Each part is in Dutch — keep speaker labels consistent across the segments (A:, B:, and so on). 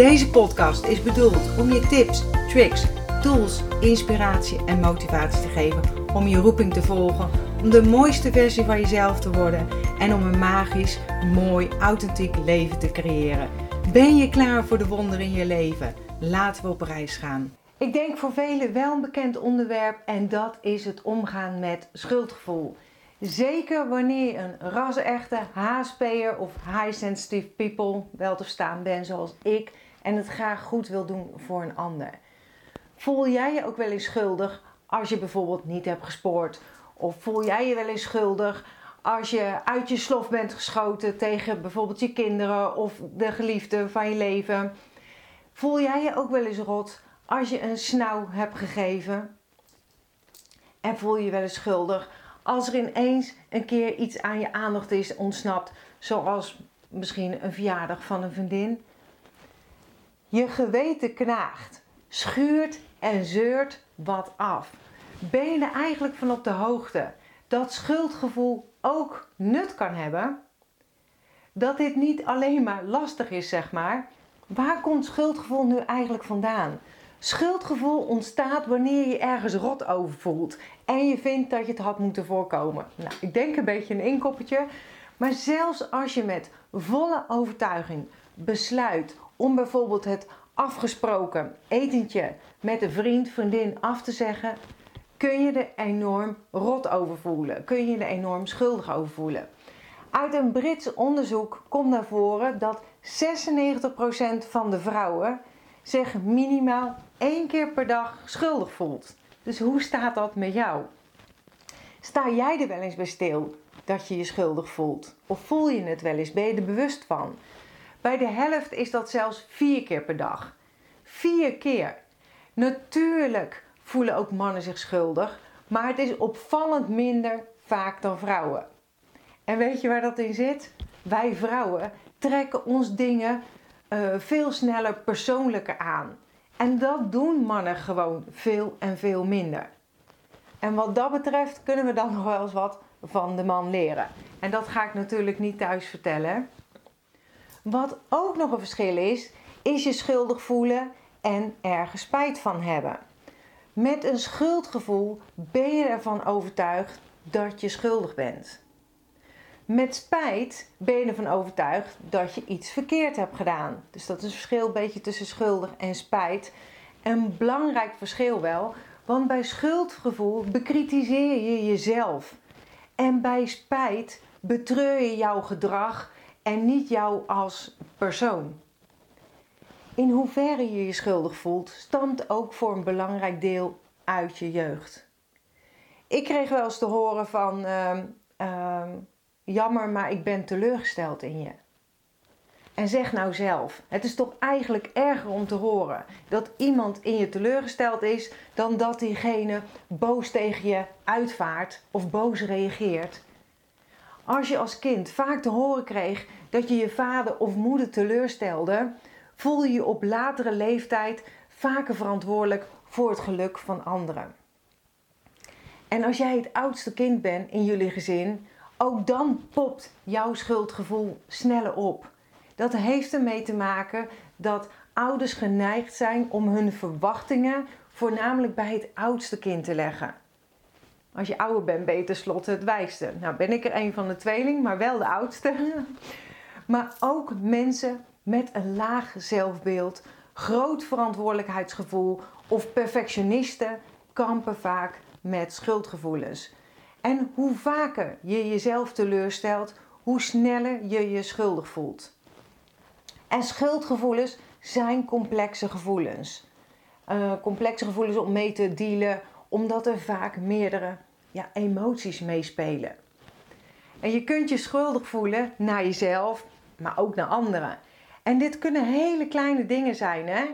A: Deze podcast is bedoeld om je tips, tricks, tools, inspiratie en motivatie te geven om je roeping te volgen, om de mooiste versie van jezelf te worden en om een magisch, mooi, authentiek leven te creëren. Ben je klaar voor de wonderen in je leven? Laten we op reis gaan. Ik denk voor velen wel een bekend onderwerp en dat is het omgaan met schuldgevoel. Zeker wanneer je een ras-echte HSP'er of high sensitive people wel te staan bent zoals ik en het graag goed wil doen voor een ander. Voel jij je ook wel eens schuldig als je bijvoorbeeld niet hebt gespoord? Of voel jij je wel eens schuldig als je uit je slof bent geschoten tegen bijvoorbeeld je kinderen of de geliefde van je leven? Voel jij je ook wel eens rot als je een snauw hebt gegeven? En voel je je wel eens schuldig als er ineens een keer iets aan je aandacht is ontsnapt, zoals misschien een verjaardag van een vriendin? Je geweten knaagt, schuurt en zeurt wat af. Ben je eigenlijk van op de hoogte dat schuldgevoel ook nut kan hebben? Dat dit niet alleen maar lastig is, zeg maar. Waar komt schuldgevoel nu eigenlijk vandaan? Schuldgevoel ontstaat wanneer je ergens rot over voelt en je vindt dat je het had moeten voorkomen. Nou, ik denk een beetje een inkoppertje, maar zelfs als je met volle overtuiging besluit om bijvoorbeeld het afgesproken etentje met een vriend, vriendin af te zeggen, kun je er enorm rot over voelen. Kun je er enorm schuldig over voelen. Uit een Brits onderzoek komt naar voren dat 96% van de vrouwen zich minimaal één keer per dag schuldig voelt. Dus hoe staat dat met jou? Sta jij er wel eens bij stil dat je je schuldig voelt? Of voel je het wel eens? Ben je er bewust van? Bij de helft is dat zelfs vier keer per dag. Vier keer. Natuurlijk voelen ook mannen zich schuldig, maar het is opvallend minder vaak dan vrouwen. En weet je waar dat in zit? Wij vrouwen trekken ons dingen uh, veel sneller persoonlijker aan. En dat doen mannen gewoon veel en veel minder. En wat dat betreft kunnen we dan nog wel eens wat van de man leren. En dat ga ik natuurlijk niet thuis vertellen. Wat ook nog een verschil is, is je schuldig voelen en ergens spijt van hebben. Met een schuldgevoel ben je ervan overtuigd dat je schuldig bent. Met spijt ben je ervan overtuigd dat je iets verkeerd hebt gedaan. Dus dat is een verschil een beetje tussen schuldig en spijt. Een belangrijk verschil wel, want bij schuldgevoel bekritiseer je jezelf. En bij spijt betreur je jouw gedrag en niet jou als persoon. In hoeverre je je schuldig voelt, stamt ook voor een belangrijk deel uit je jeugd. Ik kreeg wel eens te horen van, uh, uh, jammer, maar ik ben teleurgesteld in je. En zeg nou zelf, het is toch eigenlijk erger om te horen dat iemand in je teleurgesteld is dan dat diegene boos tegen je uitvaart of boos reageert. Als je als kind vaak te horen kreeg dat je je vader of moeder teleurstelde, voel je je op latere leeftijd vaker verantwoordelijk voor het geluk van anderen. En als jij het oudste kind bent in jullie gezin, ook dan popt jouw schuldgevoel sneller op. Dat heeft ermee te maken dat ouders geneigd zijn om hun verwachtingen voornamelijk bij het oudste kind te leggen. Als je ouder bent, ben je tenslotte het wijste. Nou ben ik er een van de tweeling, maar wel de oudste. Maar ook mensen met een laag zelfbeeld, groot verantwoordelijkheidsgevoel of perfectionisten kampen vaak met schuldgevoelens. En hoe vaker je jezelf teleurstelt, hoe sneller je je schuldig voelt. En schuldgevoelens zijn complexe gevoelens. Uh, complexe gevoelens om mee te dealen, omdat er vaak meerdere ja, emoties meespelen. En je kunt je schuldig voelen naar jezelf, maar ook naar anderen. En dit kunnen hele kleine dingen zijn. Hè?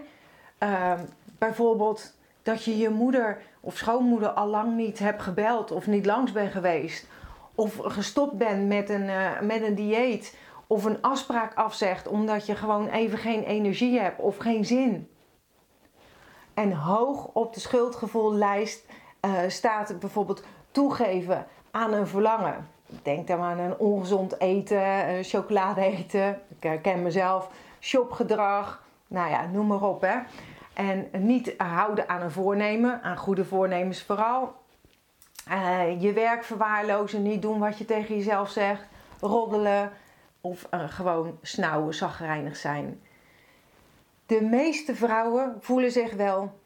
A: Ehm, bijvoorbeeld dat je je moeder of schoonmoeder al lang niet hebt gebeld of niet langs bent geweest. Of gestopt bent met een, uh, met een dieet. Of een afspraak afzegt omdat je gewoon even geen energie hebt of geen zin. En hoog op de schuldgevoellijst uh, staat bijvoorbeeld toegeven aan een verlangen. Denk dan aan een ongezond eten, uh, chocolade eten. Ik herken mezelf, shopgedrag. Nou ja, noem maar op hè. En niet houden aan een voornemen, aan goede voornemens vooral. Uh, je werk verwaarlozen, niet doen wat je tegen jezelf zegt. Roddelen of gewoon snauwen, zagrijnig zijn. De meeste vrouwen voelen zich wel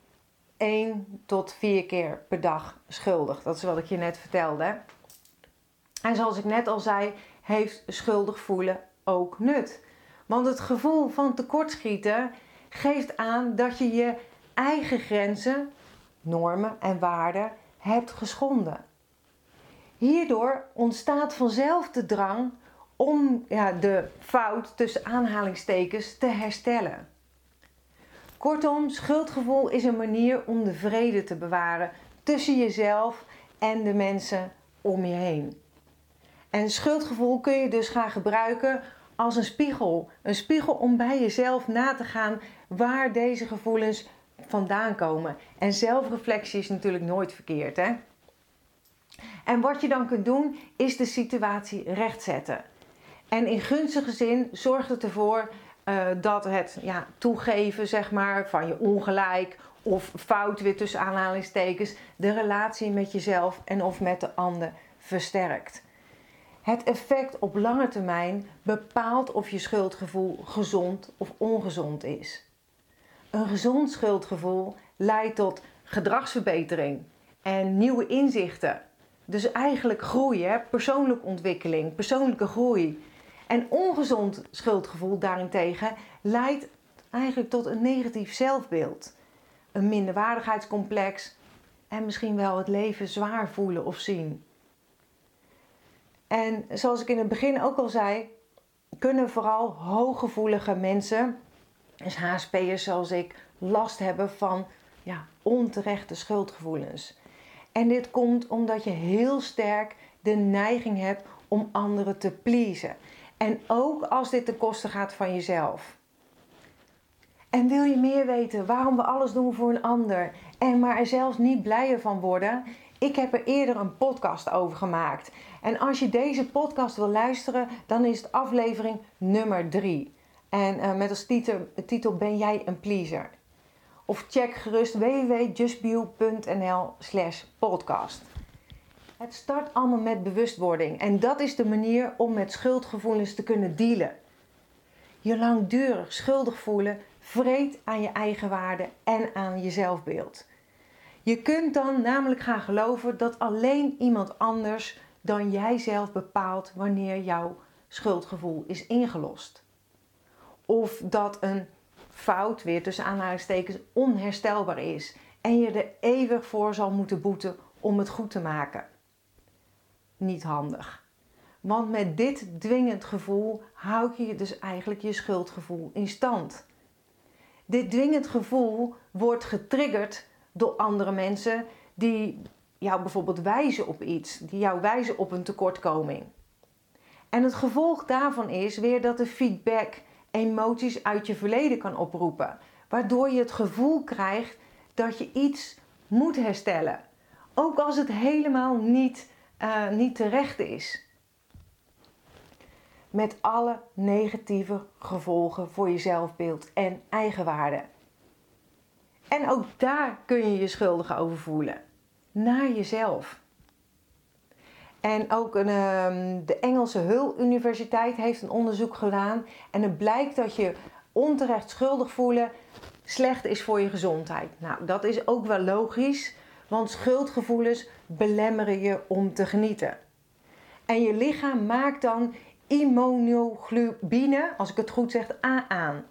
A: 1 tot 4 keer per dag schuldig. Dat is wat ik je net vertelde. En zoals ik net al zei, heeft schuldig voelen ook nut. Want het gevoel van tekortschieten geeft aan dat je je eigen grenzen, normen en waarden hebt geschonden. Hierdoor ontstaat vanzelf de drang om ja, de fout tussen aanhalingstekens te herstellen. Kortom, schuldgevoel is een manier om de vrede te bewaren tussen jezelf en de mensen om je heen. En schuldgevoel kun je dus gaan gebruiken als een spiegel. Een spiegel om bij jezelf na te gaan waar deze gevoelens vandaan komen. En zelfreflectie is natuurlijk nooit verkeerd, hè? En wat je dan kunt doen, is de situatie rechtzetten. En in gunstige zin zorgt het ervoor uh, dat het ja, toegeven zeg maar, van je ongelijk of fout weer tussen aanhalingstekens de relatie met jezelf en of met de ander versterkt. Het effect op lange termijn bepaalt of je schuldgevoel gezond of ongezond is. Een gezond schuldgevoel leidt tot gedragsverbetering en nieuwe inzichten. Dus eigenlijk groeien, persoonlijke ontwikkeling, persoonlijke groei. En ongezond schuldgevoel daarentegen leidt eigenlijk tot een negatief zelfbeeld. Een minderwaardigheidscomplex en misschien wel het leven zwaar voelen of zien. En zoals ik in het begin ook al zei, kunnen vooral hooggevoelige mensen, dus HSP'ers zoals ik, last hebben van ja, onterechte schuldgevoelens. En dit komt omdat je heel sterk de neiging hebt om anderen te pleasen. En ook als dit ten koste gaat van jezelf. En wil je meer weten waarom we alles doen voor een ander en maar er zelfs niet blijer van worden? Ik heb er eerder een podcast over gemaakt. En als je deze podcast wil luisteren, dan is het aflevering nummer 3. En uh, met als titel, Ben jij een pleaser? Of check gerust www.justbio.nl slash podcast. Het start allemaal met bewustwording. En dat is de manier om met schuldgevoelens te kunnen dealen. Je langdurig schuldig voelen vreet aan je eigen waarde en aan je zelfbeeld. Je kunt dan namelijk gaan geloven dat alleen iemand anders dan jij zelf bepaalt wanneer jouw schuldgevoel is ingelost. Of dat een fout weer tussen aanhalingstekens onherstelbaar is en je er eeuwig voor zal moeten boeten om het goed te maken. Niet handig. Want met dit dwingend gevoel houd je dus eigenlijk je schuldgevoel in stand. Dit dwingend gevoel wordt getriggerd door andere mensen die jou bijvoorbeeld wijzen op iets, die jou wijzen op een tekortkoming. En het gevolg daarvan is weer dat de feedback emoties uit je verleden kan oproepen, waardoor je het gevoel krijgt dat je iets moet herstellen, ook als het helemaal niet, uh, niet terecht is. Met alle negatieve gevolgen voor je zelfbeeld en eigenwaarde. En ook daar kun je je schuldig over voelen. Naar jezelf. En ook een, ehm, de Engelse Hull Universiteit heeft een onderzoek gedaan. En het blijkt dat je onterecht schuldig voelen slecht is voor je gezondheid. Nou, dat is ook wel logisch, want schuldgevoelens belemmeren je om te genieten. En je lichaam maakt dan immunoglobine, als ik het goed zeg, aan.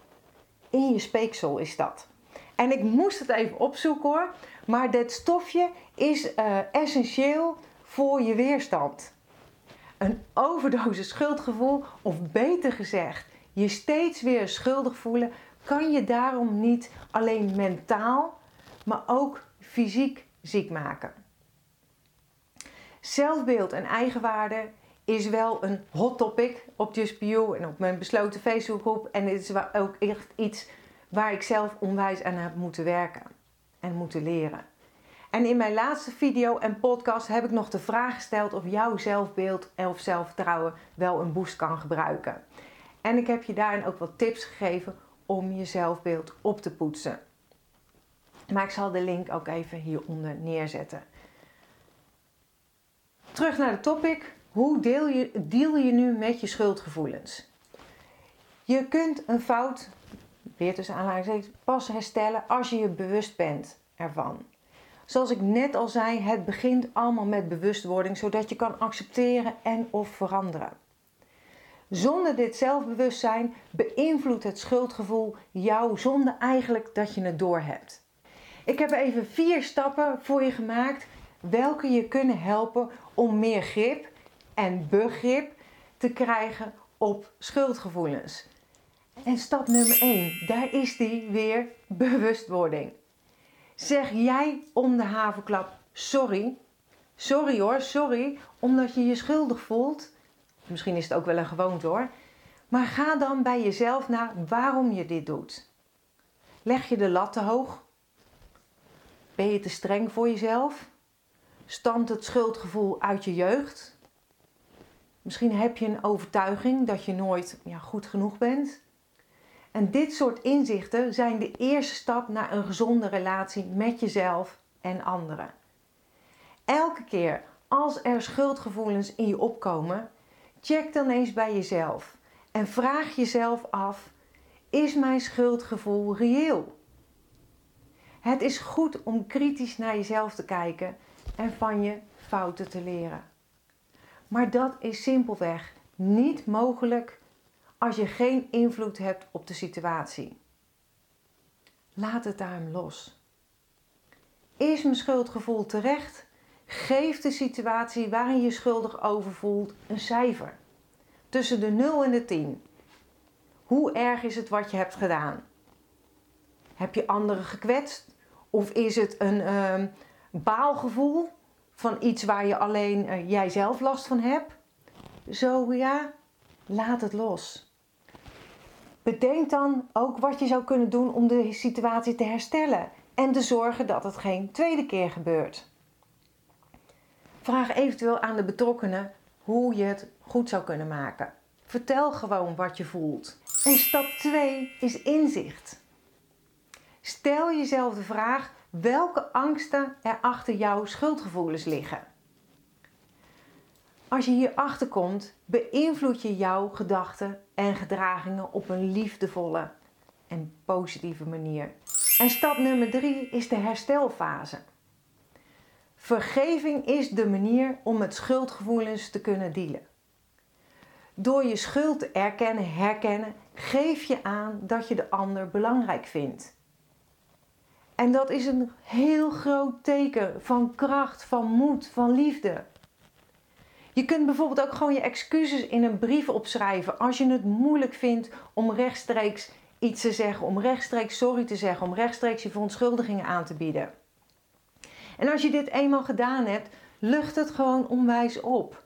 A: In je speeksel is dat. En ik moest het even opzoeken hoor. Maar dit stofje is uh, essentieel voor je weerstand. Een overdosis schuldgevoel, of beter gezegd, je steeds weer schuldig voelen, kan je daarom niet alleen mentaal, maar ook fysiek ziek maken. Zelfbeeld en eigenwaarde is wel een hot topic op Just Be You en op mijn besloten Facebookgroep. En dit is ook echt iets waar ik zelf onwijs aan heb moeten werken en moeten leren. En in mijn laatste video en podcast heb ik nog de vraag gesteld of jouw zelfbeeld of zelfvertrouwen wel een boost kan gebruiken. En ik heb je daarin ook wat tips gegeven om je zelfbeeld op te poetsen. Maar ik zal de link ook even hieronder neerzetten. Terug naar de topic. Hoe deel je, deal je nu met je schuldgevoelens? Je kunt een fout, weer tussen aanhalingstekens, pas herstellen als je je bewust bent ervan. Zoals ik net al zei, het begint allemaal met bewustwording, zodat je kan accepteren en of veranderen. Zonder dit zelfbewustzijn beïnvloedt het schuldgevoel jou zonder eigenlijk dat je het doorhebt. Ik heb even vier stappen voor je gemaakt welke je kunnen helpen om meer grip en begrip te krijgen op schuldgevoelens. En stap nummer 1, daar is die weer bewustwording. Zeg jij om de havenklap sorry? Sorry hoor, sorry, omdat je je schuldig voelt. Misschien is het ook wel een gewoonte hoor. Maar ga dan bij jezelf naar waarom je dit doet. Leg je de lat te hoog? Ben je te streng voor jezelf? Stamt het schuldgevoel uit je jeugd? Misschien heb je een overtuiging dat je nooit ja, goed genoeg bent. En dit soort inzichten zijn de eerste stap naar een gezonde relatie met jezelf en anderen. Elke keer als er schuldgevoelens in je opkomen, check dan eens bij jezelf en vraag jezelf af: is mijn schuldgevoel reëel? Het is goed om kritisch naar jezelf te kijken en van je fouten te leren. Maar dat is simpelweg niet mogelijk als je geen invloed hebt op de situatie. Laat het daarom los. Is mijn schuldgevoel terecht? Geef de situatie waarin je schuldig over voelt een cijfer. Tussen de 0 en de 10. Hoe erg is het wat je hebt gedaan? Heb je anderen gekwetst? Of is het een uh, baalgevoel van iets waar je alleen uh, jij zelf last van hebt? Zo ja, laat het los. Bedenk dan ook wat je zou kunnen doen om de situatie te herstellen en te zorgen dat het geen tweede keer gebeurt. Vraag eventueel aan de betrokkenen hoe je het goed zou kunnen maken. Vertel gewoon wat je voelt. En stap 2 is inzicht. Stel jezelf de vraag welke angsten er achter jouw schuldgevoelens liggen. Als je hierachter komt, beïnvloed je jouw gedachten en gedragingen op een liefdevolle en positieve manier. En stap nummer 3 is de herstelfase. Vergeving is de manier om met schuldgevoelens te kunnen dealen. Door je schuld te erkennen, herkennen, geef je aan dat je de ander belangrijk vindt. En dat is een heel groot teken van kracht, van moed, van liefde. Je kunt bijvoorbeeld ook gewoon je excuses in een brief opschrijven als je het moeilijk vindt om rechtstreeks iets te zeggen, om rechtstreeks sorry te zeggen, om rechtstreeks je verontschuldigingen aan te bieden. En als je dit eenmaal gedaan hebt, lucht het gewoon onwijs op.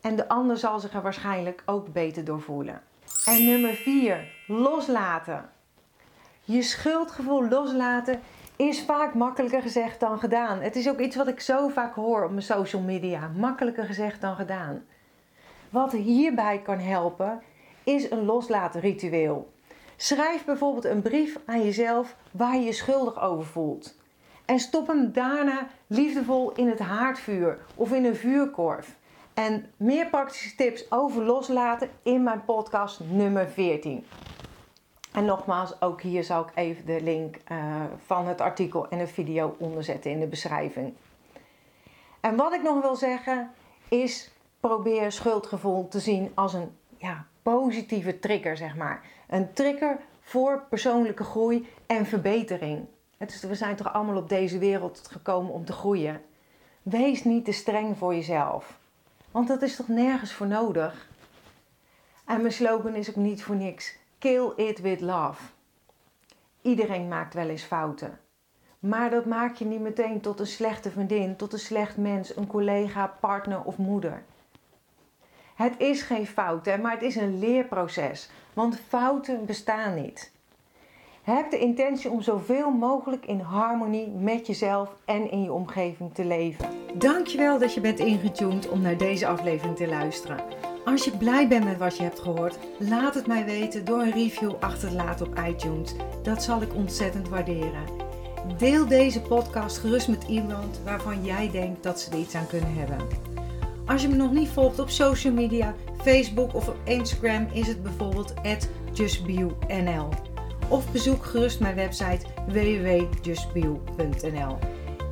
A: En de ander zal zich er waarschijnlijk ook beter door voelen. En nummer 4, loslaten. Je schuldgevoel loslaten is vaak makkelijker gezegd dan gedaan. Het is ook iets wat ik zo vaak hoor op mijn social media. Makkelijker gezegd dan gedaan. Wat hierbij kan helpen is een loslaten ritueel. Schrijf bijvoorbeeld een brief aan jezelf waar je je schuldig over voelt. En stop hem daarna liefdevol in het haardvuur of in een vuurkorf. En meer praktische tips over loslaten in mijn podcast nummer 14. En nogmaals, ook hier zal ik even de link uh, van het artikel en de video onderzetten in de beschrijving. En wat ik nog wil zeggen is: probeer schuldgevoel te zien als een ja, positieve trigger, zeg maar. Een trigger voor persoonlijke groei en verbetering. Dus we zijn toch allemaal op deze wereld gekomen om te groeien. Wees niet te streng voor jezelf, want dat is toch nergens voor nodig. En mijn slogan is ook niet voor niks: Kill it with love. Iedereen maakt wel eens fouten. Maar dat maakt je niet meteen tot een slechte vriendin, tot een slecht mens, een collega, partner of moeder. Het is geen fout, hè, maar het is een leerproces. Want fouten bestaan niet. Heb de intentie om zoveel mogelijk in harmonie met jezelf en in je omgeving te leven. Dankjewel dat je bent ingetuned om naar deze aflevering te luisteren. Als je blij bent met wat je hebt gehoord, laat het mij weten door een review achter te laten op iTunes. Dat zal ik ontzettend waarderen. Deel deze podcast gerust met iemand waarvan jij denkt dat ze er iets aan kunnen hebben. Als je me nog niet volgt op social media, Facebook of op Instagram is het bijvoorbeeld justbionl. Of bezoek gerust mijn website www.justbio.nl.